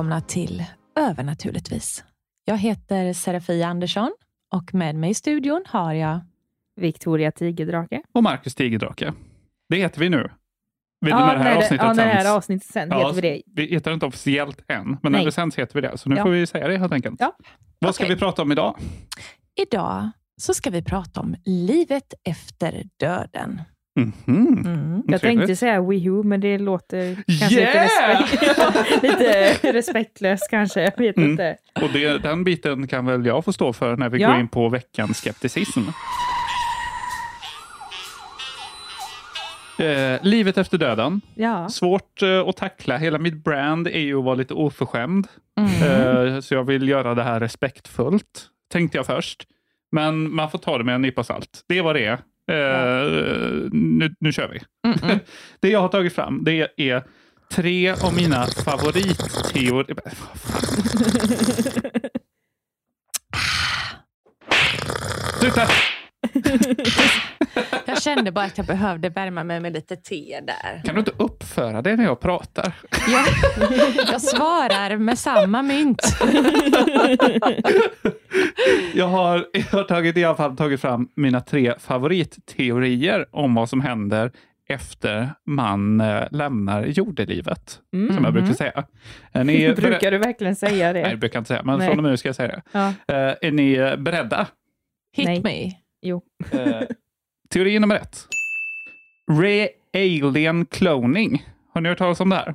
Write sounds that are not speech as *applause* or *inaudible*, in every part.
Välkomna till Övernaturligtvis. Jag heter Serafia Andersson och med mig i studion har jag Victoria Tigerdrake. och Marcus Tigerdrake. Det heter vi nu. Vid Ja, när det här när det- avsnittet ja, när det här avsnittet sänds Ja, heter vi det. Vi heter inte officiellt än, men när Nej. det sänds heter vi det. Så nu Ja. får vi säga det helt enkelt. Ja. Vad ska Okej. vi prata om idag? Idag så ska vi prata om livet efter döden. Mhm. Mm. Jag Trevligt. tänkte säga WeHo, men det låter kanske Yeah! lite, respekt, *laughs* lite respektlöst kanske. Jag vet Mm. inte. Och det, den biten kan väl jag få stå för när vi Ja. går in på veckans skepticism. Eh, livet efter döden. Ja. Svårt eh, att tackla. Hela mitt brand är ju att vara lite oförskämd. Mm. Eh, så jag vill göra det här respektfullt, tänkte jag först. Men man får ta det med en nypa salt. Det är vad det är. Eh, nu, nu kör vi. Mm-mm. *laughs* det jag har tagit fram det är tre av mina favoritteorier. *laughs* Sluta! *laughs* Jag kände bara att jag behövde värma mig med lite te där. Kan du inte uppföra dig när jag pratar? Jag, jag svarar med samma mynt. Jag har, jag har tagit, i alla fall tagit fram mina tre favoritteorier om vad som händer efter man eh, lämnar jordelivet, som jag brukar säga. Är ni Mm. *laughs* Brukar du verkligen säga Nej, det det? brukar jag inte säga, men Nej. från och med nu ska jag säga det. Ja. Eh, är ni eh, beredda? Hit Nej. me. Jo. Teori nummer ett. Re-alien cloning. Har ni hört talas om det här?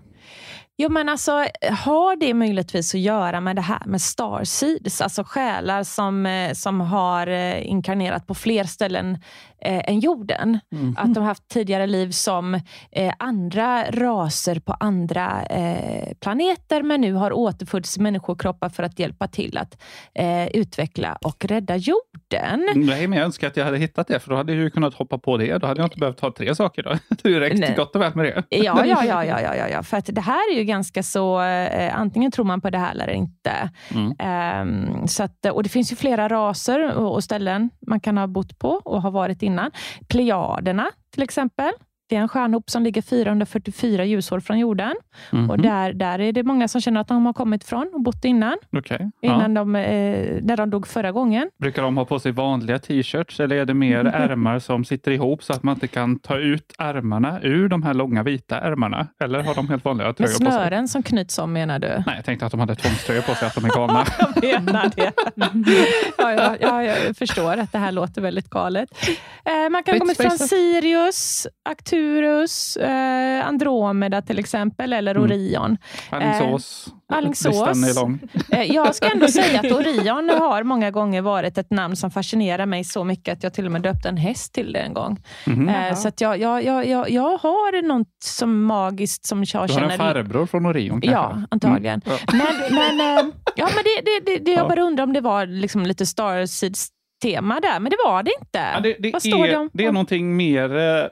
Jo, men alltså, har det möjligtvis att göra med det här med starseeds, alltså själar som, eh, som har eh, inkarnerat på fler ställen eh, än jorden? Att de har haft tidigare liv som eh, andra raser på andra eh, planeter, men nu har återfötts i människokroppar för att hjälpa till att eh, utveckla och rädda jorden. Nej, men jag önskar att jag hade hittat det, för då hade jag ju kunnat hoppa på det. Då hade jag inte behövt ha tre saker. Då. *laughs* Det hade räckt Nej. gott och väl med det. Ja, ja, ja, ja, ja, ja, ja. För att det här är ju ganska så, eh, antingen tror man på det här eller inte. Mm. Ehm, så att, och det finns ju flera raser och, och ställen man kan ha bott på och har varit innan. Plejaderna till exempel. Det är en stjärnhop som ligger 444 ljusår från jorden. Mhm. Och där, där är det många som känner att de har kommit ifrån och bott innan. Okej. innan Ja. de, eh, när de dog förra gången. Brukar de ha på sig vanliga t-shirts eller är det mer *laughs* ärmar som sitter ihop så att man inte kan ta ut ärmarna ur de här långa vita ärmarna? Eller har de helt vanliga tröjor på sig? snören som knyts om menar du? Nej, jag tänkte att de hade tvångströjor på sig, att de är galna. *laughs* Jag menar det. ja, ja, ja, jag förstår att det här låter väldigt galet. Eh, man kan ha kommit från Sirius, Arcturus, eh, Andromeda till exempel, eller Mm. Orion. Alingsås. Alingsås. Listan är lång. Eh, jag ska ändå säga att Orion har många gånger varit ett namn som fascinerar mig så mycket att jag till och med döpte en häst till det en gång. Mhm. Eh, så att jag, jag, jag, jag, jag har något som magiskt som jag Du har känner... en farbror från Orion kanske? Ja, antagligen. Mm. Men, men, eh, ja, men det, det, det, det, jag Ja. bara undrar om det var liksom lite Starseeds tema där, men det var det inte. Ja, det, det, Vad står är, det om? det är någonting mer, eh, *laughs*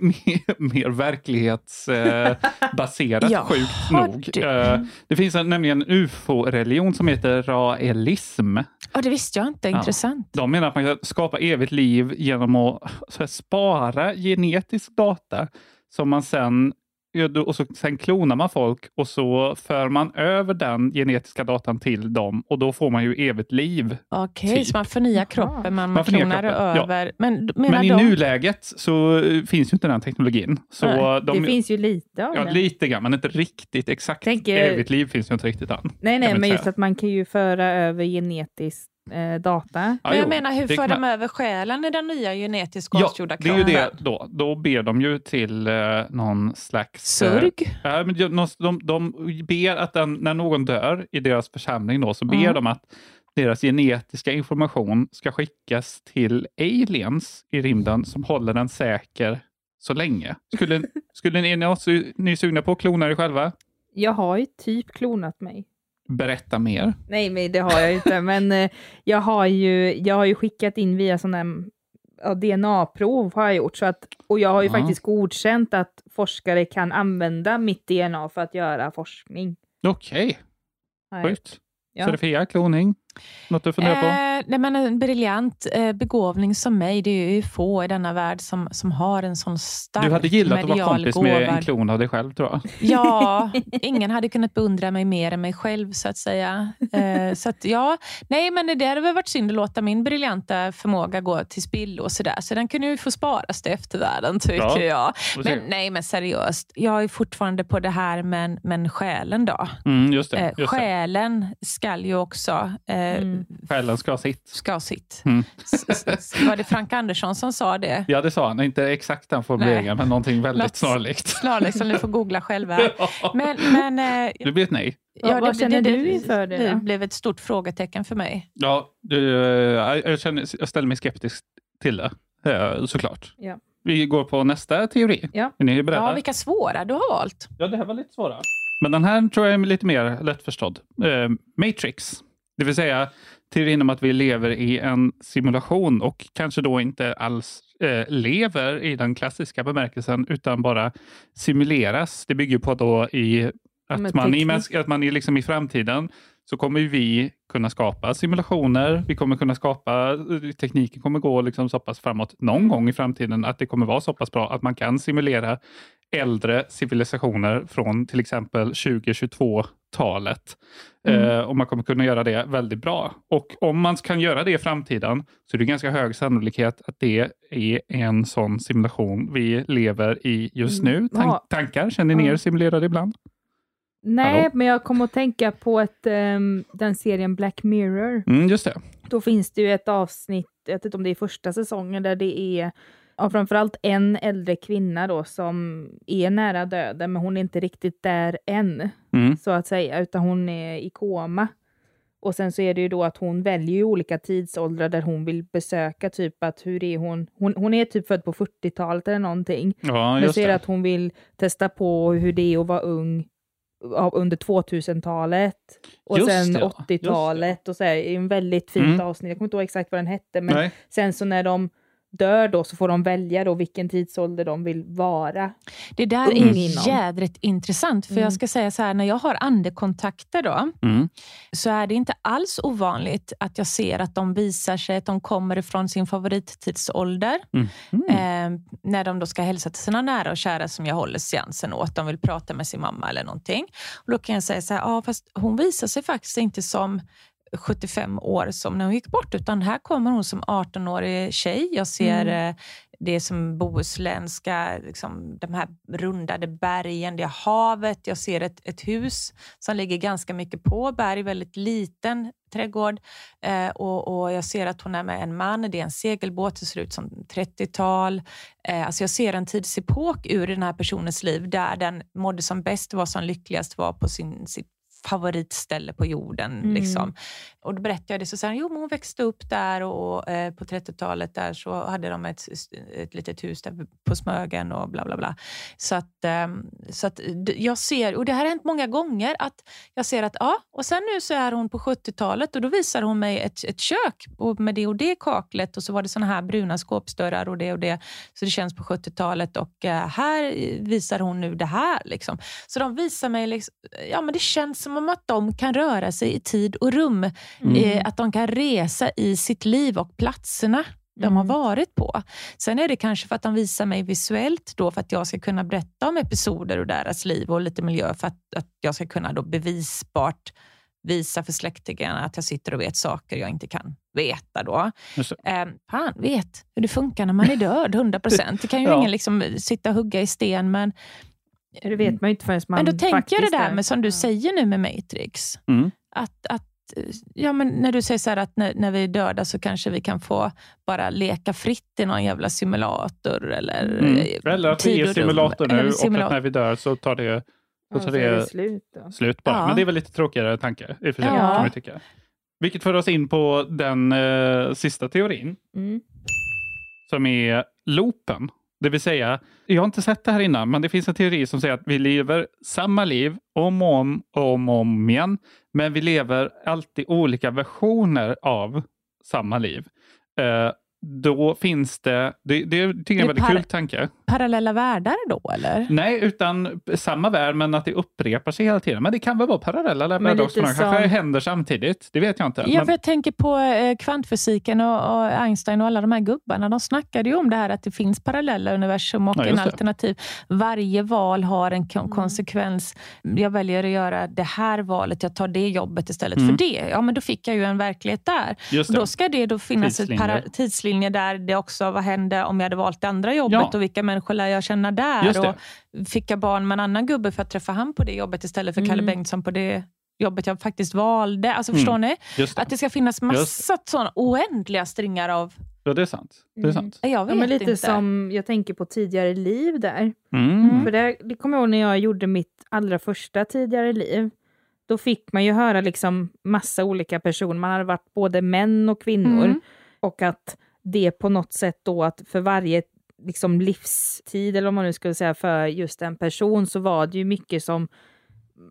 mer, mer verklighetsbaserat, *laughs* Ja, sjukt nog. du? Eh, Det finns en, nämligen en ufo-religion som heter raelism. Ja, det visste jag inte. Ja. Intressant. De menar att man kan skapa evigt liv genom att här, spara genetisk data som man sen ja, och så, sen klonar man folk och så för man över den genetiska datan till dem och då får man ju evigt liv. Okej, Typ. så man förnyar kroppen, men man, Man klonar kroppen, ja. över. Men, Men i de, nuläget så eh, finns ju inte den teknologin. Så Nej, de, det finns ju lite av ja, det. lite grann, men inte riktigt exakt. Tänker- Evigt liv finns ju inte riktigt än. Nej, nej, men just säga. att man kan ju föra över genetisk eh, data. Ja, men jag jo, menar, hur för de över själen i den nya genetiskt Ja, konstgjorda det är ju kroppen? det då. Då ber de ju till eh, någon slags... eh, Surg? Ja, men de, de, de ber att den, när någon dör i deras församling då, så ber Mm. de att deras genetiska information ska skickas till aliens i rymden som håller den säker så länge. Skulle, *laughs* skulle ni, ni, ni är sugna på att klona er själva? Jag har ju typ klonat mig. Berätta mer. Nej, men det har jag inte. Men eh, jag, har ju, jag har ju skickat in via sådana här ja, DNA-prov har jag gjort. Så att, och jag har ju Ja. faktiskt godkänt att forskare kan använda mitt DNA för att göra forskning. Okej, sjukt. Ja. Sofia, kloning? Något du funderar på? Eh, nej, men en briljant eh, begåvning som mig, det är ju få i denna värld som, som har en sån stark Du hade gillat att vara kompis gåva. med en klon av dig själv tror jag. Ja, *laughs* ingen hade kunnat beundra mig mer än mig själv så att säga. Eh, så att, ja, nej men det hade väl varit synd att låta min briljanta förmåga gå till spillo och sådär. Så den kunde ju få sparas till eftervärlden tycker Ja, jag. Men nej men seriöst, jag är fortfarande på det här men, men själen då. Mm, just det. Eh, Just själen skall ju också eh, Mm. Själen ska ha sitt. ska ha sitt. Mm. Var det Frank Andersson som sa det? Ja, det sa han. Inte exakt den formuleringen, men någonting väldigt snarlikt. Snarlikt som ni får googla själva. *laughs* Men, men, eh, Det blir ett nej. Ja, vad känner du inför det Det då? blev ett stort frågetecken för mig. Ja, eh, jag, känner, jag ställer mig skeptisk till det, eh, såklart. Ja. Vi går på nästa teori. Ja. Är ni beredda? Ja, vilka svåra du har valt. Ja, det här var lite svåra. Men den här tror jag är lite mer lättförstådd. Eh, Matrix, det vill säga teorin om att vi lever i en simulation och kanske då inte alls eh, lever i den klassiska bemärkelsen utan bara simuleras. Det bygger på då i att man, i, teknik. att man i, liksom i framtiden så kommer vi kunna skapa simulationer. Vi kommer kunna skapa, tekniken kommer gå liksom så pass framåt någon gång i framtiden att det kommer vara så pass bra att man kan simulera äldre civilisationer från till exempel 2022-talet. Eh, och man kommer kunna göra det väldigt bra. Och om man kan göra det i framtiden så är det ganska hög sannolikhet att det är en sån simulation vi lever i just nu. Mm. Tan- Ja. tankar? Känner ni er Ja. simulerade ibland? Nej, Hallå? men jag kommer att tänka på ett, ehm, den serien Black Mirror. Mm, just det. Då finns det ju ett avsnitt, jag vet inte om det är första säsongen, där det är ja, framförallt en äldre kvinna då som är nära döden, men hon är inte riktigt där än, Mm. så att säga, utan hon är i koma. Och sen så är det ju då att hon väljer olika tidsåldrar där hon vill besöka, typ att hur är hon, hon, hon är typ född på 40-talet eller någonting, Ja, men så är det att hon vill testa på hur det är att vara ung under 2000-talet och Just sen det, ja. 80-talet och så här, är en väldigt fint Mm. avsnitt. Jag kommer inte ihåg exakt vad den hette, men Nej. sen så när de dör då så får de välja då vilken tidsålder de vill vara. Det där Ung är jädrigt intressant. För Mm. jag ska säga så här, när jag har andekontakter då, Mm. så är det inte alls ovanligt att jag ser att de visar sig att de kommer ifrån sin favorittidsålder. Mm. Eh, när de då ska hälsa till sina nära och kära som jag håller seansen åt. De vill prata med sin mamma eller någonting. Och då kan jag säga så här, ja, fast hon visar sig faktiskt inte som 75 år som när hon gick bort, utan här kommer hon som 18-årig tjej. Jag ser Mm. eh, det som bohuslänska, liksom, de här rundade bergen, det är havet. Jag ser ett, ett hus som ligger ganska mycket på berg, väldigt liten trädgård. Eh, och, och Jag ser att hon är med en man, det är en segelbåt, det ser ut som 30-tal. Eh, alltså jag ser en tidsepok ur den här personens liv där den mådde som bäst, var som lyckligast, var på sin, sitt favoritställe på jorden. Mm. Liksom. Och då berättade jag det, så sa han, jo men hon växte upp där och eh, på 30-talet där så hade de ett, ett litet hus där på Smögen och bla bla bla. Så att, ehm, så att d- jag ser, och det här har hänt många gånger, att jag ser att ja, och sen nu så är hon på 70-talet och då visar hon mig ett, ett kök och med det och det kaklet och så var det såna här bruna skåpsdörrar och det och det. Så det känns på 70-talet och eh, här visar hon nu det här. Liksom. Så de visar mig, liksom, ja men det känns som om att de kan röra sig i tid och rum. Mm. Eh, att de kan resa i sitt liv och platserna. de Mm. har varit på. Sen är det kanske för att de visar mig visuellt då för att jag ska kunna berätta om episoder ur deras liv och lite miljö för att, att jag ska kunna då bevisbart visa för släktingarna att jag sitter och vet saker jag inte kan veta. Då. Eh, fan vet hur det funkar när man är död, *laughs* 100 procent. Det kan ju Ja. ingen liksom sitta och hugga i sten, men, Det vet man ju inte förrän man men då tänker jag det där är- med som du säger nu med Matrix. Mm. Att, att, ja, men när du säger så här att när, när vi är döda så kanske vi kan få bara leka fritt i någon jävla simulator. Eller, Mm. eh, Eller att vi tid är simulator Eller nu en och simulator. att när vi dör så tar det, så tar det det slut då. slut bara. Ja. Men det är väl lite tråkigare tanke i och för sig, Ja. kan vi tycka. Vilket för oss in på den eh, sista teorin Mm. som är loopen. Det vill säga, jag har inte sett det här innan, men det finns en teori som säger att vi lever samma liv om och om och om, och om igen, men vi lever alltid olika versioner av samma liv. Uh, då finns det, det, det tycker jag är en Det väldigt par- kul tanke. Parallella världar då, eller? Nej, utan samma värld, men att det upprepar sig hela tiden. Men det kan väl vara parallella Men världar också. De kanske händer samtidigt. Det vet jag inte. Ja, Men- för jag tänker på eh, kvantfysiken och, och Einstein och alla de här gubbarna. De snackade ju om det här att det finns parallella universum och Ja, en det. alternativ. Varje val har en kon- konsekvens. Jag väljer att göra det här valet, jag tar det jobbet istället Mm. för det. Ja, men då fick jag ju en verklighet där. Det. då ska det då finnas ett Tidslinjer. para- tidslinje där det också, vad hände om jag hade valt det andra jobbet Ja. och vilka människor lär jag känna där? Och fick jag barn med en annan gubbe för att träffa han på det jobbet istället för Kalle Mm. Bengtsson på det jobbet jag faktiskt valde? Alltså Mm. förstår ni? Just det. Att det ska finnas massa sådana oändliga stringar av... Ja, det är sant. Det är Mm. sant. Jag vet Ja, men lite inte. som jag tänker på tidigare liv där. Mm. För det, det kommer jag ihåg när jag gjorde mitt allra första tidigare liv. Då fick man ju höra liksom massa olika personer. Man hade varit både män och kvinnor. Mm. Och att det på något sätt då att för varje liksom livstid, eller vad man nu skulle säga, för just en person så var det ju mycket som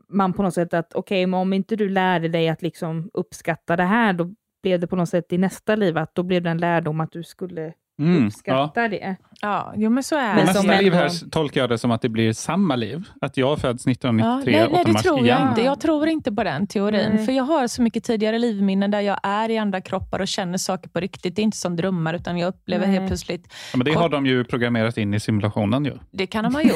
man på något sätt att okej, men om inte du lärde dig att liksom uppskatta det här, då blev det på något sätt i nästa liv att då blev det en lärdom att du skulle Mm. Ja. uppskatta det. Ja, jo, men så är Men som nästa liv här tolkar jag det som att det blir samma liv. Att jag föds Ja, 1993 nej, nej, 8 det mars tror igen. jag inte. Jag tror inte på den teorin. Nej. För jag har så mycket tidigare livminnen där jag är i andra kroppar och känner saker på riktigt. Det är inte som drömmar, utan jag upplever Nej. helt plötsligt... Ja, men det har de ju programmerat in i simulationen ju. Det kan de ha gjort.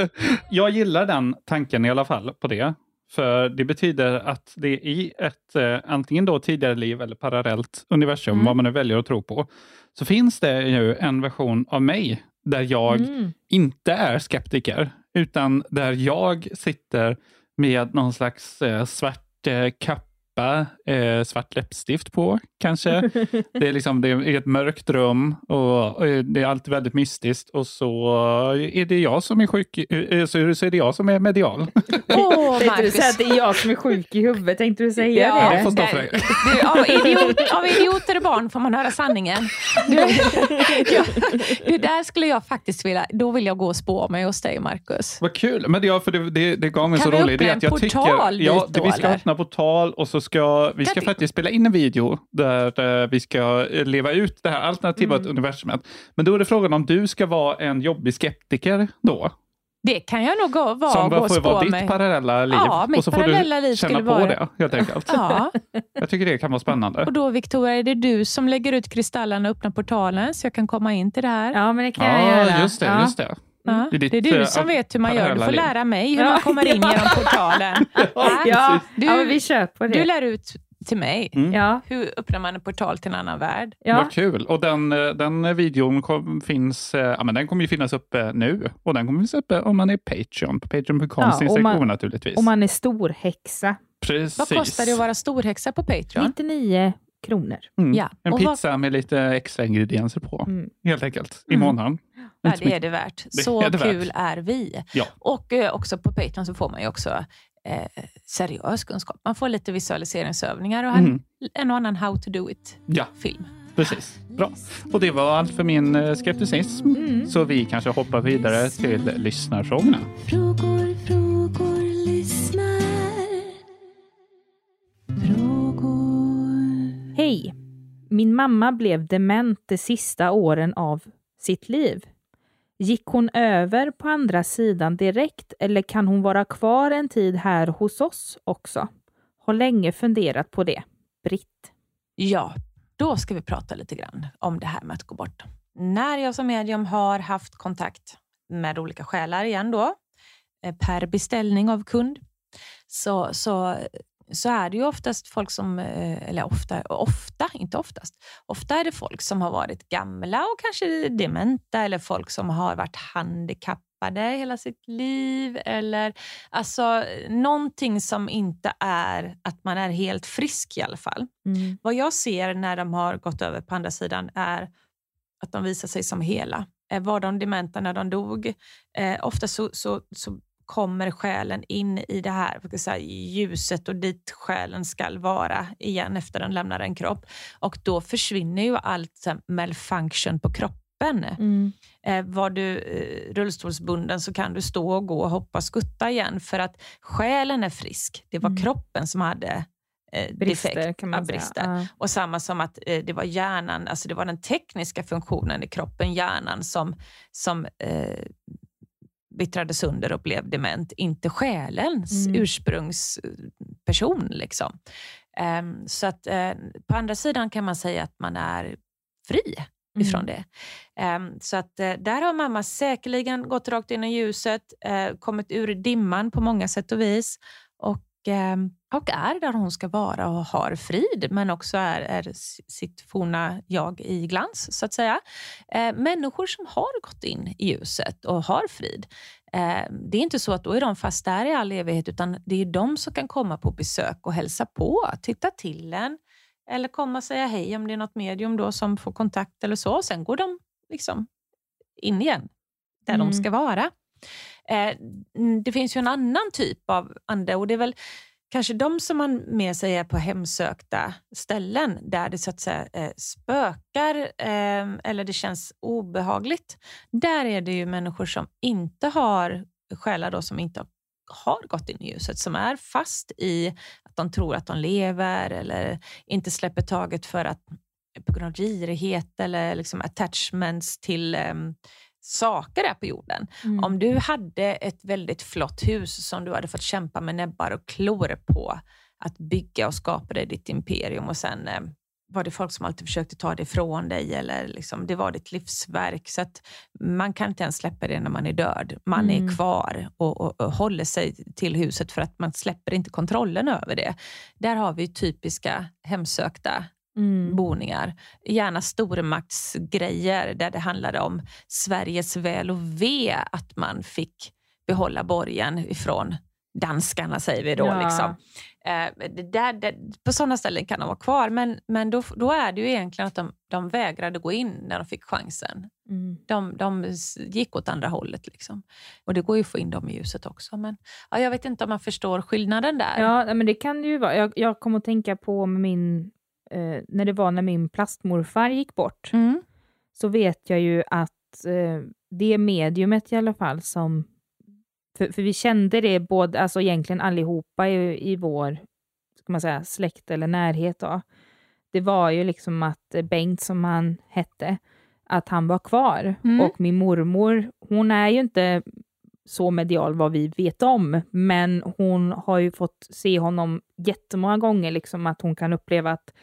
*laughs* *laughs* jag gillar den tanken i alla fall på det. För det betyder att det i ett eh, antingen då tidigare liv eller parallellt universum, Mm. vad man nu väljer att tro på, så finns det ju en version av mig där jag Mm. inte är skeptiker, utan där jag sitter med någon slags eh, svart eh, kappa, eh, svart läppstift på kanske. *laughs* det, är liksom, det är ett mörkt rum och eh, det är alltid väldigt mystiskt och så är det jag som är sjuk, eh, så är det- så är det jag som är medial. *laughs* Åh, Tänkte du säga att det är jag som är sjuk i huvudet? Tänkte du säga Ja, det? det får stå för dig. Du, av, idiot, av idioter och barn får man höra sanningen. Du, *laughs* ja, det där skulle jag faktiskt vilja... Då vill jag gå och spå mig hos dig, Marcus. Vad kul! Men det, ja, för det, det, det gav mig Kan så vi rolig idé öppna att en jag tycker... portal Ja, dit det, då, vi ska eller? öppna portal och så ska vi ska faktiskt spela in en video där eh, vi ska eh, leva ut det här alternativa Mm. universumet. Men då är det frågan om du ska vara en jobbig skeptiker då? Det kan jag nog vara Som och får vara ditt mig. parallella liv. Ja, mitt och så får parallella du liv känna på vara- det helt enkelt. Ja, Jag tycker det kan vara spännande. och då Victoria, är det du som lägger ut kristallerna och öppnar portalen så jag kan komma in till det här? Ja, men det kan jag Ja, göra. just det. ja. Just det. Ja, Det är det är ditt, du eh, som vet hur man gör. Du får lära mig hur Ja. man kommer in genom portalen. *laughs* Ja, Du- ja vi kör på det. Du lär ut till mig. Mm. Ja, Hur öppnar man en portal till en annan värld? ja. Vad kul! Och den, eh, den videon kom, finns, eh, ja, men den kommer ju finnas uppe nu och den kommer finnas uppe om man är Patreon, på patreon.com Ja, ja, och man- naturligtvis. Om man är storhäxa. Precis. Vad kostar det att vara storhäxa på Patreon? 99 kronor. Mm. Ja, En och pizza med lite extra ingredienser på, Mm. helt enkelt, i Mm. månaden. Ja, det är det värt. Det Så är det värt. kul är vi. Ja. Och eh, också på Patreon så får man ju också eh, seriös kunskap. Man får lite visualiseringsövningar och en, Mm. en och annan how to do Ja, it-film. precis. Bra. Och det var allt för min eh, skepticism. Mm. Så vi kanske hoppar vidare till lyssnarfrågorna. Frågor, frågor, lyssnar. Frågor. Hej! Min mamma blev dement de sista åren av sitt liv. Gick hon över på andra sidan direkt eller kan hon vara kvar en tid här hos oss också? Har länge funderat på det. Britt. Ja, Då ska vi prata lite grann om det här med att gå bort. När jag som medium har haft kontakt med olika själar igen då, eh, per beställning av kund, så, så, så är det ju oftast folk som, eh, eller ofta, ofta, inte oftast, ofta är det folk som har varit gamla och kanske dementa eller folk som har varit handikappade hela sitt liv eller alltså någonting som inte är att man är helt frisk i alla fall. Mm. Vad jag ser när de har gått över på andra sidan är att de visar sig som hela. Eh, Var de dementa när de dog? Eh, ofta så, så, så kommer själen in i det här jag säga, ljuset och dit själen ska vara igen efter den lämnar en kropp. Och då försvinner ju allt så här, malfunction på kroppen. Mm. Eh, var du eh, rullstolsbunden så kan du stå och gå och hoppa och skutta igen för att själen är frisk. Det var Mm. kroppen som hade eh, Brister defekt, kan man brister. Ja. Och samma som att eh, det var hjärnan, alltså det var den tekniska funktionen i kroppen, hjärnan, som, som eh, vittrade sönder och blev dement, inte själens Mm. ursprungsperson. Liksom. Ehm, så att eh, på andra sidan kan man säga att man är fri ifrån det. Ehm, så att eh, där har mamma säkerligen gått rakt in i ljuset, eh, kommit ur dimman på många sätt och vis och, och är där hon ska vara och har frid, men också är, är sitt forna jag i glans, så att säga. Eh, människor som har gått in i ljuset och har frid, eh, det är inte så att då är de fast där i all evighet, utan det är de som kan komma på besök och hälsa på, titta till en, eller komma och säga hej om det är något medium då som får kontakt eller så. Sen går de liksom in igen, där Mm. de ska vara. Eh, det finns ju en annan typ av ande och det är väl kanske de som man med sig är på hemsökta ställen där det så att säga eh, spökar eh, eller det känns obehagligt. Där är det ju människor som inte har själar då som inte har gått in i ljuset, som är fast i att de tror att de lever eller inte släpper taget för att på grund av girighet eller liksom attachments till eh, saker här på jorden. Mm. Om du hade ett väldigt flott hus som du hade fått kämpa med näbbar och klor på att bygga och skapa dig ditt imperium och sen eh, var det folk som alltid försökte ta det ifrån dig eller liksom, det var ditt livsverk. Så att man kan inte ens släppa det när man är död. Man Mm. är kvar och, och, och håller sig till huset för att man släpper inte kontrollen över det. Där har vi typiska hemsökta Mm. boningar. Gärna stormaktsgrejer där det handlade om Sveriges väl och ve att man fick behålla borgen ifrån danskarna, säger vi då. Ja. Liksom. Eh, det där, det, på sådana ställen kan de vara kvar, men, men då, då är det ju egentligen att de, de vägrade gå in när de fick chansen. Mm. De, de gick åt andra hållet. Liksom. Och det går ju att få in dem i ljuset också. Men ja, jag vet inte om man förstår skillnaden där. Ja, men det kan det ju vara. Jag, jag kom att tänka på min, eh, när det var när min plastmorfar gick bort, Mm. så vet jag ju att eh, det mediumet i alla fall som, för, för vi kände det både, alltså egentligen allihopa i, i vår, ska man säga, släkt eller närhet då. Det var ju liksom att eh, Bengt, som han hette, att han var kvar. Mm. Och min mormor, hon är ju inte så medial vad vi vet om, men hon har ju fått se honom jättemånga gånger, liksom att hon kan uppleva att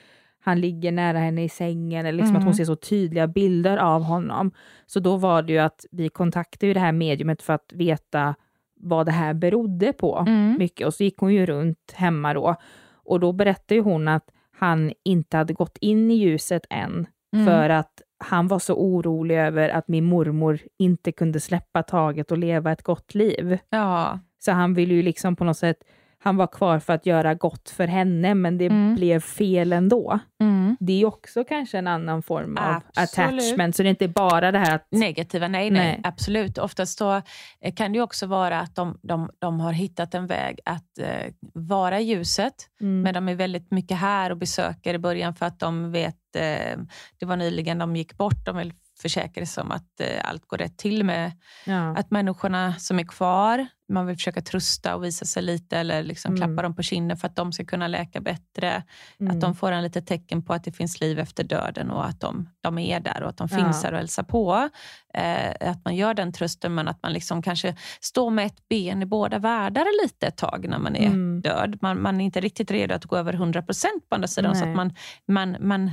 han ligger nära henne i sängen, eller liksom Mm. att hon ser så tydliga bilder av honom. Så då var det ju att vi kontaktade ju det här mediumet för att veta vad det här berodde på Mm. mycket. Och så gick hon ju runt hemma då. Och då berättade ju hon att han inte hade gått in i ljuset än, Mm. för att han var så orolig över att min mormor inte kunde släppa taget och leva ett gott liv. Ja. Så han ville ju liksom på något sätt, han var kvar för att göra gott för henne, men det Mm. blev fel ändå. Mm. Det är också kanske en annan form av Absolut. attachment, så det är inte bara det här att... Negativa, nej, nej, Nej. absolut. Oftast så eh, kan det också vara att de, de, de har hittat en väg att eh, vara i ljuset, Mm. men de är väldigt mycket här och besöker i början för att de vet, eh, det var nyligen de gick bort, de vill försäkra sig om att eh, allt går rätt till med ja. att människorna som är kvar, man vill försöka trösta och visa sig lite eller liksom Mm. klappa dem på kinden för att de ska kunna läka bättre. Mm. Att de får en lite tecken på att det finns liv efter döden och att de, de är där och att de Ja. finns där och hälsar på. Eh, att man gör den trösten men att man liksom kanske står med ett ben i båda världar lite ett tag när man är Mm. död. Man, man är inte riktigt redo att gå över 100% på andra sidan så Nej. att man, man, man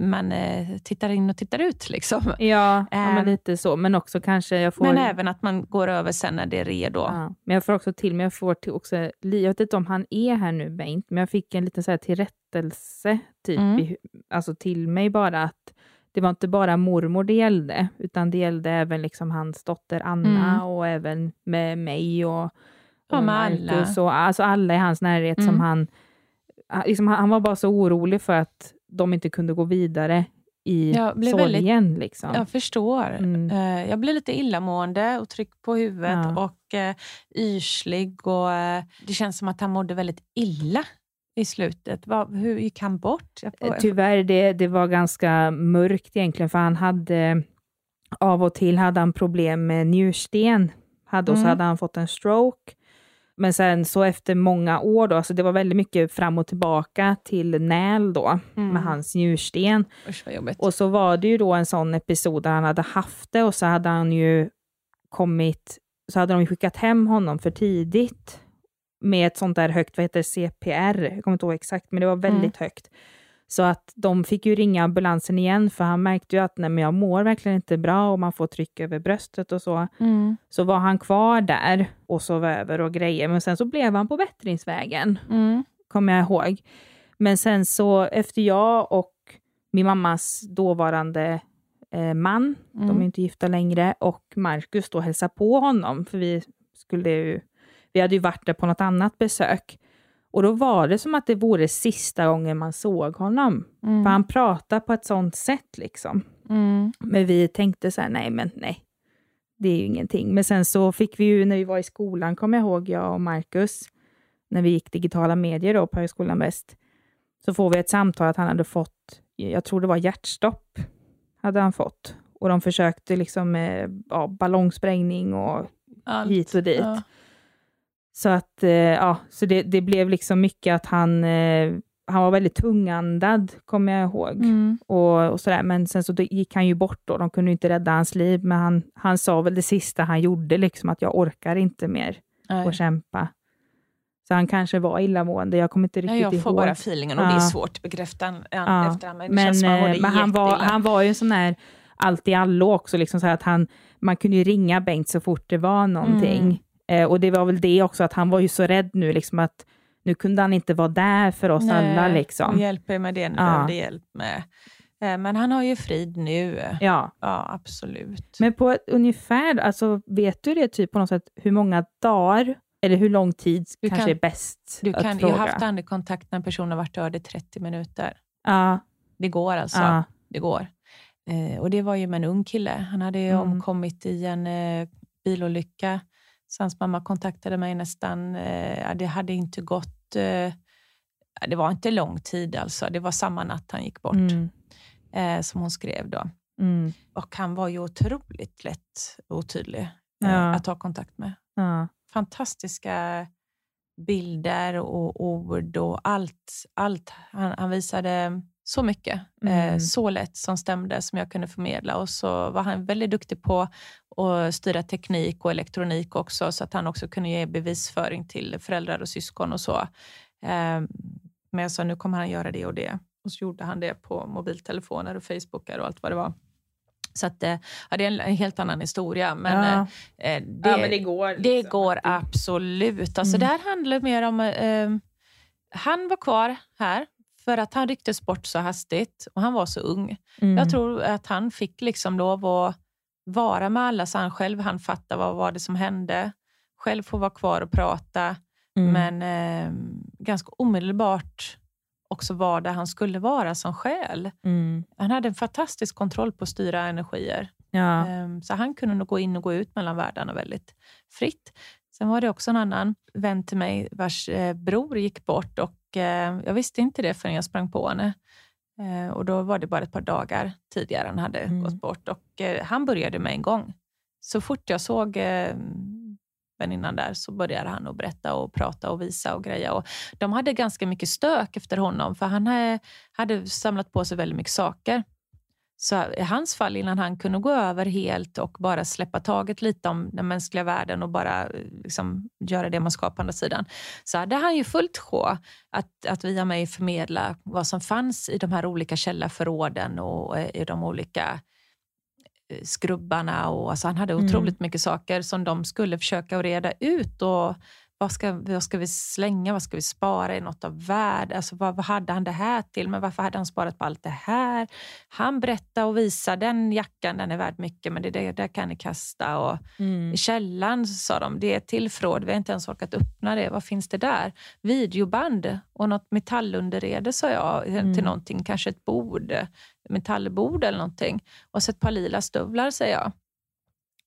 man eh, tittar in och tittar ut. Liksom. Ja, ja men Ehm. lite så. Men också kanske jag får... Men även att man går över sen när det är redo. Ja, men jag får också till mig, jag får till också, li- jag vet inte om han är här nu Bengt, men jag fick en liten så här tillrättelse typ Mm. i, alltså till mig bara att det var inte bara mormor det gällde, utan det gällde även liksom hans dotter Anna Mm. och även med mig och, och Ja, med alla. Marcus och alltså alla i hans närhet som Mm. han, han- liksom, han var bara så orolig för att de inte kunde gå vidare i Jag blev sorgen. liksom. Jag förstår. Mm. Eh, Jag blir lite illamående och tryck på huvudet Ja. och eh, yrslig. Och, eh, det känns som att han mådde väldigt illa i slutet. Vad, hur gick han bort? Jag Tyvärr, det, det var ganska mörkt egentligen, för han hade av och till hade han problem med njursten. Hade, Och så Mm. hade han fått en stroke. Men sen så efter många år, då, så det var väldigt mycket fram och tillbaka till näl då, Mm. med hans njursten. Usch. Och så var det ju då en sån episod där han hade haft det och så hade han ju kommit, så hade de skickat hem honom för tidigt med ett sånt där högt, vad heter det, CPR, jag kommer inte ihåg exakt, men det var väldigt högt. Så att de fick ju ringa ambulansen igen, för han märkte ju att nej, men jag mår verkligen inte bra och man får tryck över bröstet och så. Mm. Så var han kvar där och sov över och grejer, men sen så blev han på bättringsvägen Mm. kommer jag ihåg. Men sen så efter jag och min mammas dåvarande eh, man, de är Mm. inte gifta längre, och Marcus då hälsade på honom, för vi skulle ju, vi hade ju varit där på något annat besök. Och då var det som att det vore sista gången man såg honom. Mm. För han pratade på ett sånt sätt liksom. Mm. Men vi tänkte så här, nej men nej, det är ju ingenting. Men sen så fick vi ju, när vi var i skolan, kommer jag ihåg, jag och Marcus, när vi gick digitala medier då på Högskolan Väst, så får vi ett samtal att han hade fått, jag tror det var hjärtstopp, hade han fått. Och de försökte liksom med ja, ballongsprängning och Allt. hit och dit. Ja. Så att, eh, ja, så det, det blev liksom mycket att han, eh, han var väldigt tungandad, kommer jag ihåg Mm. och, och sådär. Men sen så gick han ju bort då. De kunde inte rädda hans liv, men han, han sa väl det sista han gjorde, liksom att jag orkar inte mer Nej. att kämpa. Så han kanske var illamående, jag kommer inte riktigt Nej, jag ihåg. får bara feelingen och det är Ja. svårt att bekräfta en- Ja, efterhand. Men Men, eh, men han, var, jätteilla. han var ju en sån här allt i allo också, liksom så att han, man kunde ju ringa Bengt så fort det var någonting. Mm. Eh, och det var väl det också, att han var ju så rädd nu, liksom att nu kunde han inte vara där för oss alla. Och Liksom. hjälper med det ni Ja. behövde hjälp med. Eh, Men han har ju frid nu. Ja. Ja, absolut. Men på ett ungefär, alltså, vet du det typ på något sätt, hur många dagar, eller hur lång tid Du kanske kan- är bäst du att kan fråga? ha haft andkontakt när en person har varit död i 30 minuter. Ja, Det går alltså. ja, Det går. Eh, och det var ju med en ung kille. Han hade ju Mm. omkommit i en eh, bilolycka. Så hans mamma kontaktade mig nästan, eh, det hade inte gått, eh, det var inte lång tid alltså. Det var samma natt han gick bort, mm, eh, som hon skrev då. mm, Och han var ju otroligt lätt otydlig eh, Ja. att ta kontakt med. ja, Fantastiska bilder och ord och allt. allt. Han, han visade så mycket, Mm. eh, så lätt som stämde, som jag kunde förmedla. Och så var han väldigt duktig på att styra teknik och elektronik också, så att han också kunde ge bevisföring till föräldrar och syskon och så. Eh, men jag sa, nu kommer han göra det och det. Och så gjorde han det på mobiltelefoner och Facebookar och allt vad det var. Så att, eh, ja, det är en, helt annan historia. Men, Ja. eh, eh, det, ja, men det går. det liksom. går absolut. Alltså, Mm. Det här handlar mer om... Eh, han var kvar här för att han rycktes bort så hastigt och han var så ung. Mm. Jag tror att han fick liksom lov att vara med alla så han själv han fatta vad var det som hände. Själv få vara kvar och prata. Mm. Men eh, ganska omedelbart också var där han skulle vara som själ. Mm. Han hade en fantastisk kontroll på att styra energier. Ja. Ehm, Så han kunde nog gå in och gå ut mellan världarna väldigt fritt. Sen var det också en annan vän till mig vars eh, bror gick bort och eh, jag visste inte det förrän jag sprang på henne. Eh, Och då var det bara ett par dagar tidigare han hade Mm. gått bort och han började med en gång. Så fort jag såg väninnan där så började han att berätta och prata och visa och greja. Och de hade ganska mycket stök efter honom för han hade samlat på sig väldigt mycket saker. Så i hans fall, innan han kunde gå över helt och bara släppa taget lite om den mänskliga världen och bara eh, liksom, göra det man ska på andra sidan, så hade han ju fullt sjå att, att via mig förmedla vad som fanns i de här olika källarförråden och eh, i de olika eh, skrubbarna. Och, alltså, han hade Mm. otroligt mycket saker som de skulle försöka reda ut. Och, vad ska, vad ska vi slänga? Vad ska vi spara? i något av värde? Alltså, vad, vad hade han det här till? Men varför hade han sparat på allt det här? Han berättade och visade den jackan, den är värd mycket, men det, det där kan ni kasta. Och Mm. I källaren sa de, det är ett till förråd, vi har inte ens orkat öppna det. Vad finns det där? Videoband och något metallunderrede, sa jag till Mm. någonting. Kanske ett bord, metallbord eller någonting. Och så ett par lila stövlar, säger jag.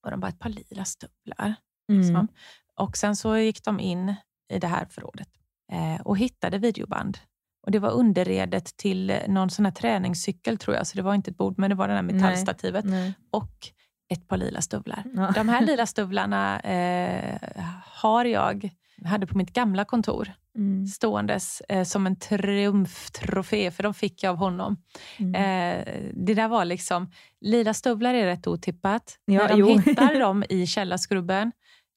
Och de bara, ett par lila stövlar. Liksom. Och sen så gick de in i det här förrådet eh, och hittade videoband. Och Det var underredet till någon sån här träningscykel tror jag, så det var inte ett bord, men det var det här metallstativet. Nej. Och ett par lila stövlar. Ja. De här lila *laughs* stövlarna eh, har jag hade på mitt gamla kontor Mm. ståendes eh, som en triumftrofé, för de fick jag av honom. Mm. Eh, det där var liksom, lila stövlar är rätt otippat. Ja, När de jo. hittar *laughs* dem i källarskrubben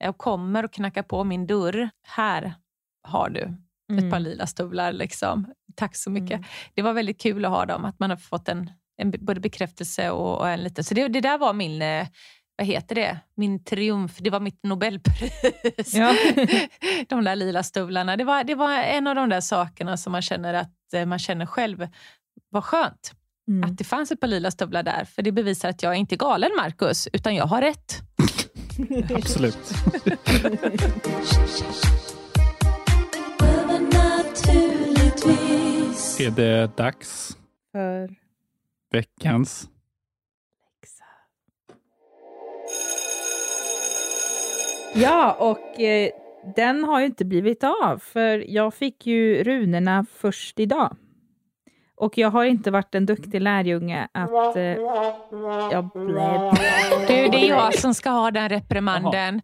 och kommer och knackar på min dörr. Här har du ett par lila stövlar. Liksom. Tack så mycket. Mm. Det var väldigt kul att ha dem, att man har fått en, en både bekräftelse och, och en liten... Så det, det där var min, eh, vad heter det? Min triumf. Det var mitt Nobelpris. Ja. *laughs* de där lila stövlarna. Det var, det var en av de där sakerna som man känner att eh, man känner själv var skönt. Mm. Att det fanns ett par lila stövlar där. För det bevisar att jag är inte galen, Marcus, utan jag har rätt. *laughs* Absolut. *laughs* Är det dags? För Veckans? Ja, och eh, den har ju inte blivit av, för jag fick ju runorna först idag. Och jag har inte varit en duktig lärjunge att... Eh, jag blev... Du, det är jag som ska ha den reprimanden.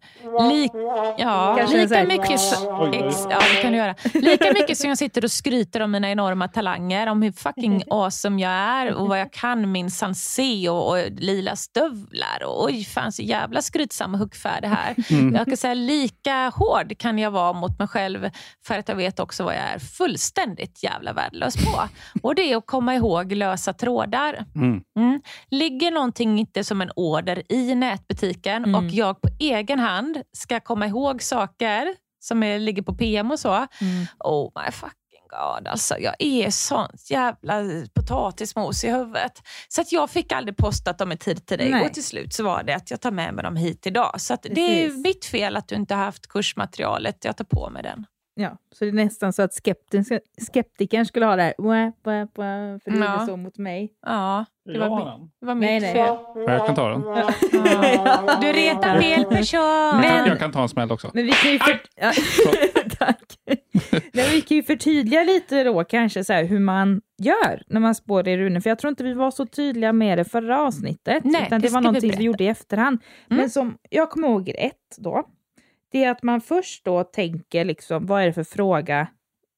Lik, ja, Kanske lika mycket, oj. ex, ja, det kan du göra. lika mycket som jag sitter och skryter om mina enorma talanger, om hur fucking *laughs* awesome jag är och vad jag kan minsann se och, och lila stövlar. Och, oj, fan så jävla skrytsam och huggfärdig här. Jag kan säga lika hård kan jag vara mot mig själv för att jag vet också vad jag är fullständigt jävla värdelös på. Och det är att komma ihåg lösa trådar. Mm. Mm. Ligger någonting inte som en order i nätbutiken Mm. och jag på egen hand ska komma ihåg saker som är, ligger på PM och så. Mm. Oh my fucking god. Alltså, jag är sånt jävla potatismos i huvudet. Så att jag fick aldrig postat dem i tid till dig. Nej. Och till slut så var det att jag tar med mig dem hit idag. Så att det är mitt fel att du inte har haft kursmaterialet. Jag tar på mig den. Ja, så det är nästan så att skeptikern, skeptikern skulle ha det här, wah, wah, wah, för du Ja. gjorde så mot mig. Ja, det var, Ja, mi- det var mitt Nej, nej. fel. Jag kan ta den. Ja. Du retar fel person. Jag kan, jag kan ta en smäll också. Men vi kan ju, för... ja. *laughs* Tack. Nej, men vi kan ju förtydliga lite då kanske så här, hur man gör när man spår i runor. För jag tror inte vi var så tydliga med det förra avsnittet. Nej, utan det det var vi någonting vi, berätta. gjorde i efterhand. Mm. Men som jag kommer ihåg ett då. Det är att man först då tänker liksom, vad är det för fråga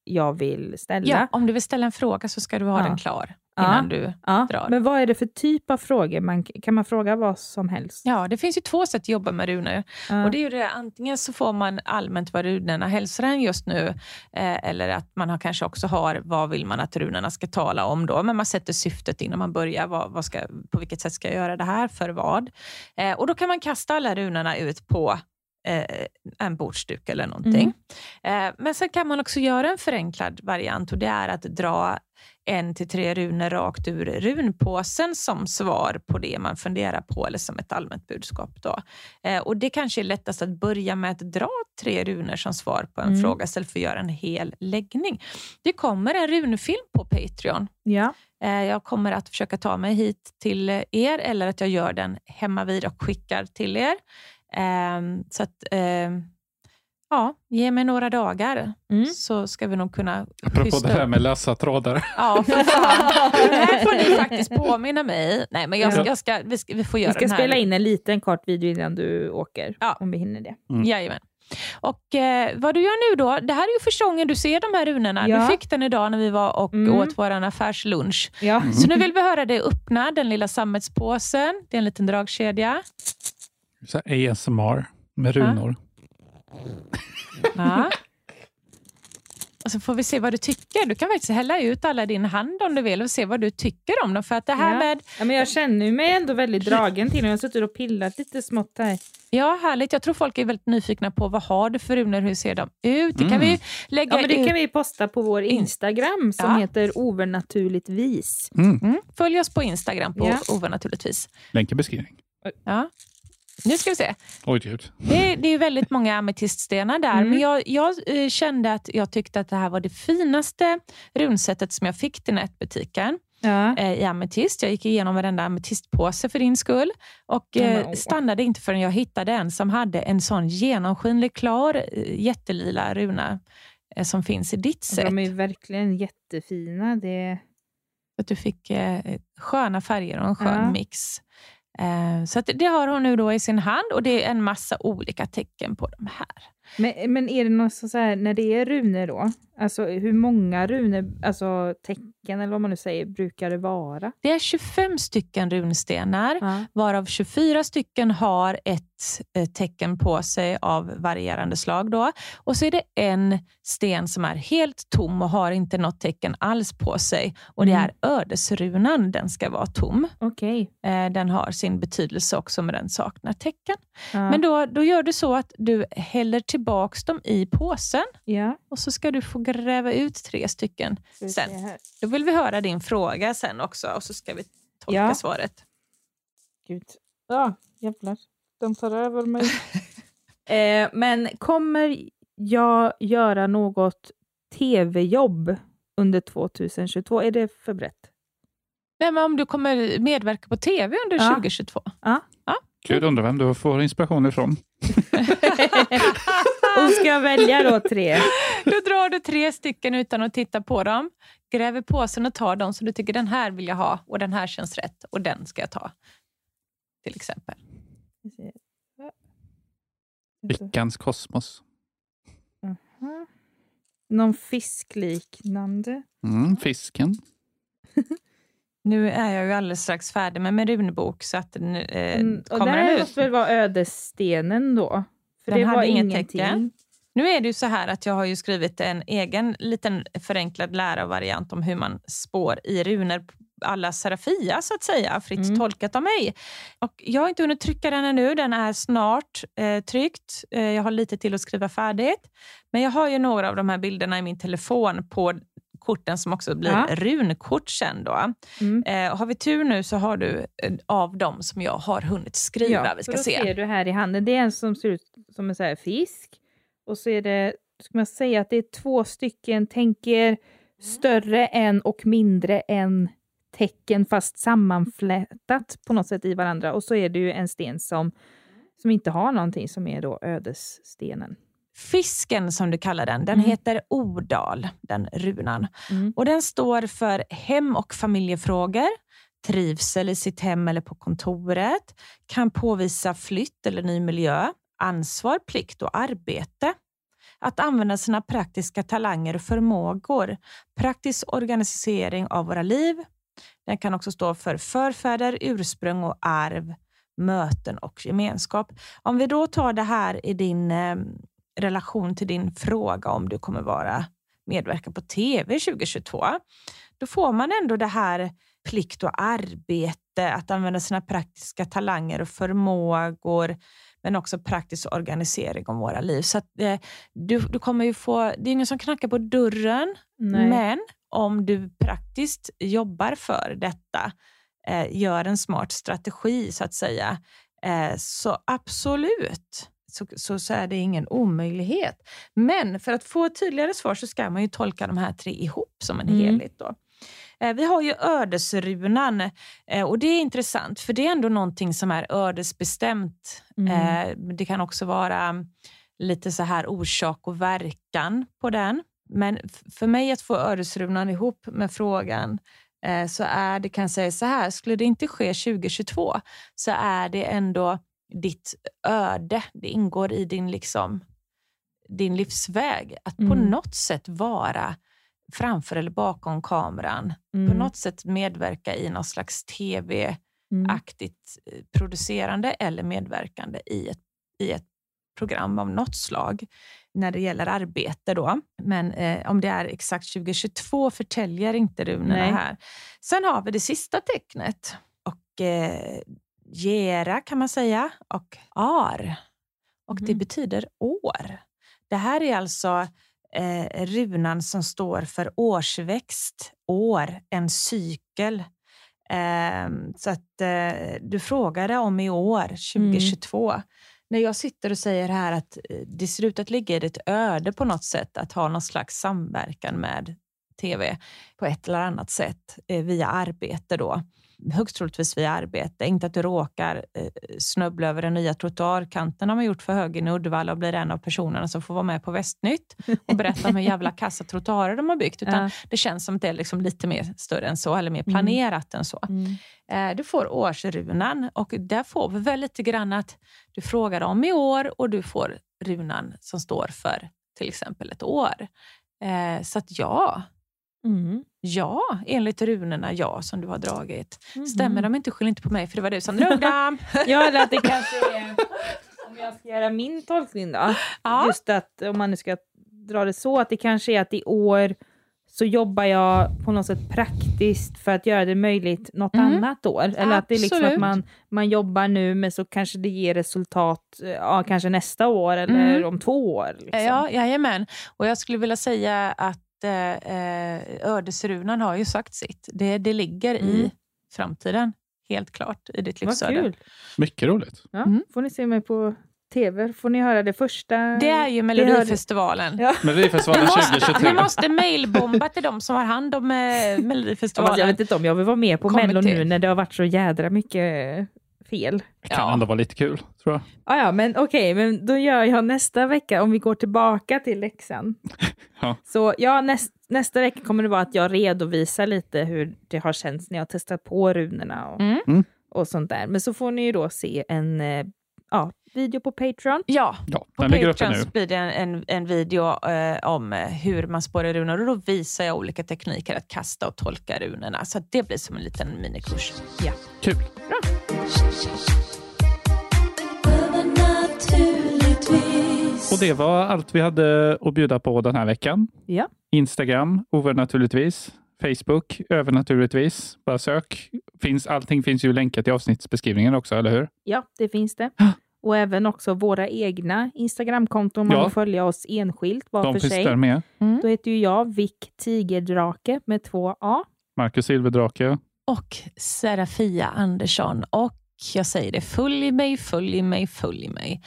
jag vill ställa? Ja, om du vill ställa en fråga så ska du ha Ja. den klar Ja. innan du... Ja, drar. Men vad är det för typ av frågor? Man, kan man fråga vad som helst? Ja, det finns ju två sätt att jobba med runor. Ja. Och det är det, antingen så får man allmänt vad runorna hälsar en just nu, eh, eller att man har, kanske också har vad vill man att runorna ska tala om då. Men man sätter syftet innan man börjar. Vad, vad ska, på vilket sätt ska jag göra det här? För vad? Eh, och då kan man kasta alla runorna ut på eh, en bordsduk eller någonting. Eh, men sen kan man också göra en förenklad variant och det är att dra en till tre runor rakt ur runpåsen som svar på det man funderar på eller som ett allmänt budskap. Då. Eh, och Det kanske är lättast att börja med att dra tre runor som svar på en Mm. fråga istället för att göra en hel läggning. Det kommer en runfilm på Patreon. Ja. Eh, jag kommer att försöka ta mig hit till er eller att jag gör den hemma vid och skickar till er. Ehm, så att, ehm, ja, ge mig några dagar Mm. så ska vi nog kunna Apropå det här med lösa trådar. Ja, för fan. Det här får ni faktiskt påminna mig. Nej, men jag, Ja. jag ska, vi, ska, vi får göra Vi ska den här. spela in en liten kort video innan du åker, Ja. om vi hinner det. Mm. Jajamän. Och eh, Vad du gör nu då, det här är ju första gången du ser de här runorna. Ja. Du fick den idag när vi var och Mm. åt vår affärslunch. Ja. Så nu vill vi höra dig öppna den lilla sammetspåsen. Det är en liten dragkedja. Så här ASMR med runor. Ja. *laughs* Och så får vi se vad du tycker. Du kan faktiskt hälla ut alla din hand om du vill och se vad du tycker om dem. För att det här Ja. med, Ja, men jag känner ju mig ändå väldigt dragen till den. Jag har suttit och pillat lite smått här. ja härligt. Jag tror folk är väldigt nyfikna på vad har du för runor, hur ser de ut? Det kan Mm. vi lägga Ja, men det ut. kan vi posta på vår Instagram som Ja. heter overnaturligtvis. Mm. Mm. Följ oss på Instagram på Ja. Ove naturligtvis. Länk i beskrivning. Ja. Nu ska vi se. Oj. Det, det är väldigt många ametiststenar där, Mm. men jag, jag eh, kände att jag tyckte att det här var det finaste runsättet som jag fick till nätbutiken Ja. eh, i ametist. Jag gick igenom varenda ametistpåse för din skull och Ja, eh, stannade inte förrän jag hittade en som hade en sån genomskinlig, klar, jättelila runa som finns i ditt set. De är verkligen jättefina. Det... Att du fick sköna färger och en skön Ja. mix. Eh, så att det har hon nu då i sin hand och det är en massa olika tecken på de här. Men, men är det något så här, när det är runor då? Alltså hur många runor, alltså tecken eller vad man nu säger, brukar det vara? Det är 25 stycken runstenar, Ja. varav 24 stycken har ett eh, tecken på sig av varierande slag. Då. Och så är det en sten som är helt tom och har inte något tecken alls på sig. Och Det Mm. är ödesrunan, den ska vara tom. Okej. Eh, Den har sin betydelse också, men den saknar tecken. Ja. Men då, då gör du så att du häller tillbaka dem i påsen ja. och så ska du få gräva ut tre stycken. vi Sen. Då vill vi höra din fråga sen också och så ska vi tolka Ja. svaret. Gud. Ja, jävlar. De tar över mig. *laughs* eh, men kommer jag göra något tv-jobb under 2022? Är det för brett? Nej, men om du kommer medverka på TV under Ja. 2022? Gud, undrar vem du får inspiration ifrån. *laughs* *laughs* Och ska jag välja då tre? Då drar du tre stycken utan att titta på dem, gräver påsen och tar dem som du tycker den här vill jag ha och den här känns rätt och den ska jag ta. Till exempel. Lyckans kosmos. Mhm. Någon fiskliknande? Mm, fisken. *laughs* Nu är jag ju alldeles strax färdig med min runbok så att nu eh, Mm, och kommer det den ut. måste väl vara ödesstenen då? För Den det hade var inget ingenting. tecken. Nu är det ju så här att jag har ju skrivit en egen liten förenklad lära-variant om hur man spår i runor alla Serafia så att säga, fritt Mm. tolkat av mig. Och jag har inte hunnit trycka den ännu, den är snart eh, tryckt. Eh, jag har lite till att skriva färdigt. Men jag har ju några av de här bilderna i min telefon på korten som också blir Ja. runkort sen. Då. Mm. Eh, har vi tur nu så har du eh, av dem som jag har hunnit skriva. vi ska då se. ser du här i handen, det är en som ser ut som en så fisk. Och så är det, ska man säga att det är två stycken, tänker större än och mindre än tecken fast sammanflätat på något sätt i varandra. Och så är det ju en sten som, som inte har någonting som är då ödesstenen. Fisken som du kallar den, den Mm. heter Odal, den runan. Mm. Och Den står för hem och familjefrågor, trivsel i sitt hem eller på kontoret, kan påvisa flytt eller ny miljö, ansvar, plikt och arbete. Att använda sina praktiska talanger och förmågor, praktisk organisering av våra liv. Den kan också stå för förfäder, ursprung och arv, möten och gemenskap. Om vi då tar det här i din eh, relation till din fråga om du kommer vara medverka på TV 2022, då får man ändå det här plikt och arbete, att använda sina praktiska talanger och förmågor, men också praktisk organisering om våra liv. Så att, eh, du, du kommer ju få, det är ingen som knackar på dörren, Nej. men om du praktiskt jobbar för detta, eh, gör en smart strategi så att säga, eh, så absolut så, så, så är det ingen omöjlighet. Men för att få ett tydligare svar så ska man ju tolka de här tre ihop som en Mm. helhet. Då. Eh, Vi har ju ödesrunan eh, och det är intressant för det är ändå någonting som är ödesbestämt. Mm. Eh, Det kan också vara lite så här orsak och verkan på den. Men för mig att få ödesrunan ihop med frågan så är det, kan säga så här, skulle det inte ske 2022 så är det ändå ditt öde. Det ingår i din liksom din livsväg. Att på Mm. något sätt vara framför eller bakom kameran. På Mm. något sätt medverka i någon slags tv-aktigt Mm. eh, producerande eller medverkande i ett, i ett program av något slag när det gäller arbete. då. Men eh, om det är exakt 2022 förtäljer inte runorna här. Sen har vi det sista tecknet. Och eh, gera kan man säga. Och ar. Och det Mhm. betyder år. Det här är alltså eh, runan som står för årsväxt, år, en cykel. Ehm, så att eh, du frågade om i år, 2022. När jag sitter och säger här att eh, det ser ut att ligga i ditt öde på något sätt att ha någon slags samverkan med tv på ett eller annat sätt eh, via arbete då. Högst troligtvis via arbete. Inte att du råkar eh, snubbla över den nya trottoarkanten de har gjort för högen i Uddevalla och blir en av personerna som får vara med på Västnytt och berätta om hur jävla *laughs* kassa trottoarer de har byggt. Utan Ja. det känns som att det är liksom lite mer större än så, eller mer Mm. planerat än så. Mm. Eh, Du får årsrunan och där får vi väl lite grann att du frågar om i år och du får runan som står för till exempel ett år. Eh, Så att ja, Mm. ja, enligt runorna ja som du har dragit. Mhm. Stämmer de inte, skyll inte på mig för det var du som drog *laughs* dem. Ja, eller att det kanske är... Om jag ska göra min tolkning då. Ja. Just att om man nu ska dra det så, att det kanske är att i år så jobbar jag på något sätt praktiskt för att göra det möjligt något Mm. annat år. Eller att det är liksom Absolut. att man, man jobbar nu men så kanske det ger resultat eh, ja, kanske nästa år eller Mm. om två år. Liksom. Ja, jajamän. Och jag skulle vilja säga att eh, eh, ödesrunan har ju sagt sitt. Det, det ligger i Mm. framtiden, helt klart, i ditt Vad livsöde. kul. Mycket roligt. Ja, Mm. Får ni se mig på tv, får ni höra det första. Det är ju Melodifestivalen. Ja. Melodifestivalen *laughs* Vi måste, 2023. vi måste mailbomba till de som har hand om eh, Ja, fast Melodifestivalen. jag vet inte om jag vill vara med på Mello nu när det har varit så jädra mycket fel. Det kan Ja. ändå vara lite kul, tror jag. Ah, ja, men okej, men då gör jag nästa vecka, om vi går tillbaka till läxan. *laughs* Ja. Så ja, näst, nästa vecka kommer det vara att jag redovisar lite hur det har känts när jag har testat på runorna och, Mm. Mm. och sånt där. Men så får ni ju då se en eh, ja, video på Patreon. Ja, Ja, på den ligger uppe Patreon blir det en, en, en video eh, om eh, hur man spårar runor och då visar jag olika tekniker att kasta och tolka runorna. Så det blir som en liten minikurs. Kul. Övernaturligtvis. Och det var allt vi hade att bjuda på den här veckan. Ja. Instagram, övernaturligtvis. Facebook, övernaturligtvis. Bara sök. Finns, allting finns ju länkat i avsnittsbeskrivningen också, eller hur? Ja, det finns det. Och även också våra egna Instagramkonton. Man Ja. får följa oss enskilt var De för sig. där med. Då heter ju jag Vick Tigerdrake med två A. Marcus Silverdrake. Och Serafia Andersson. Och jag säger det, följ mig, följ mig, följ mig.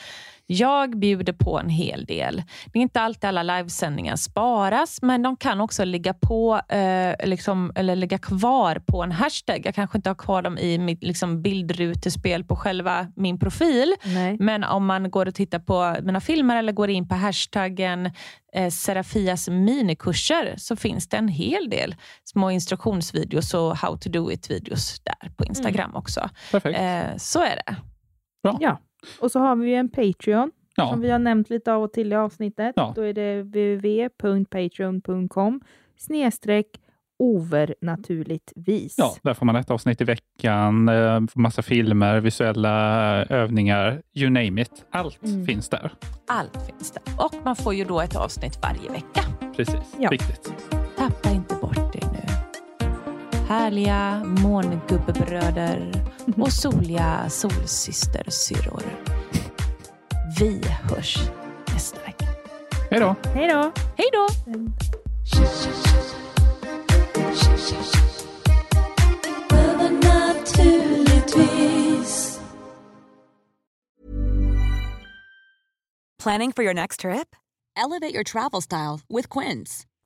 Jag bjuder på en hel del. Det är inte alltid alla livesändningar sparas, men de kan också ligga på eh, liksom, eller ligga kvar på en hashtag. Jag kanske inte har kvar dem i mitt liksom, bildrutespel på själva min profil, Nej. men om man går och tittar på mina filmer eller går in på hashtaggen eh, Serafias minikurser så finns det en hel del små instruktionsvideos och how to do it-videos där på Instagram också. Perfekt. Eh, så är det. Ja. Och så har vi ju en Patreon Ja. som vi har nämnt lite av och till i avsnittet. Ja. Då är det www.patreon.com snedstreck overnaturligtvis. Ja, där får man ett avsnitt i veckan, eh, massa filmer, visuella eh, övningar, you name it. Allt Mm. finns där. Allt finns där. Och man får ju då ett avsnitt varje vecka. Precis, Ja. viktigt. Tappa inte. Härliga mångubbebröder och soliga solsystersyrror. Vi hörs nästa vecka. Hej då! Hej då! Hej då! Planning for your next trip? Elevate your travel style with Quince.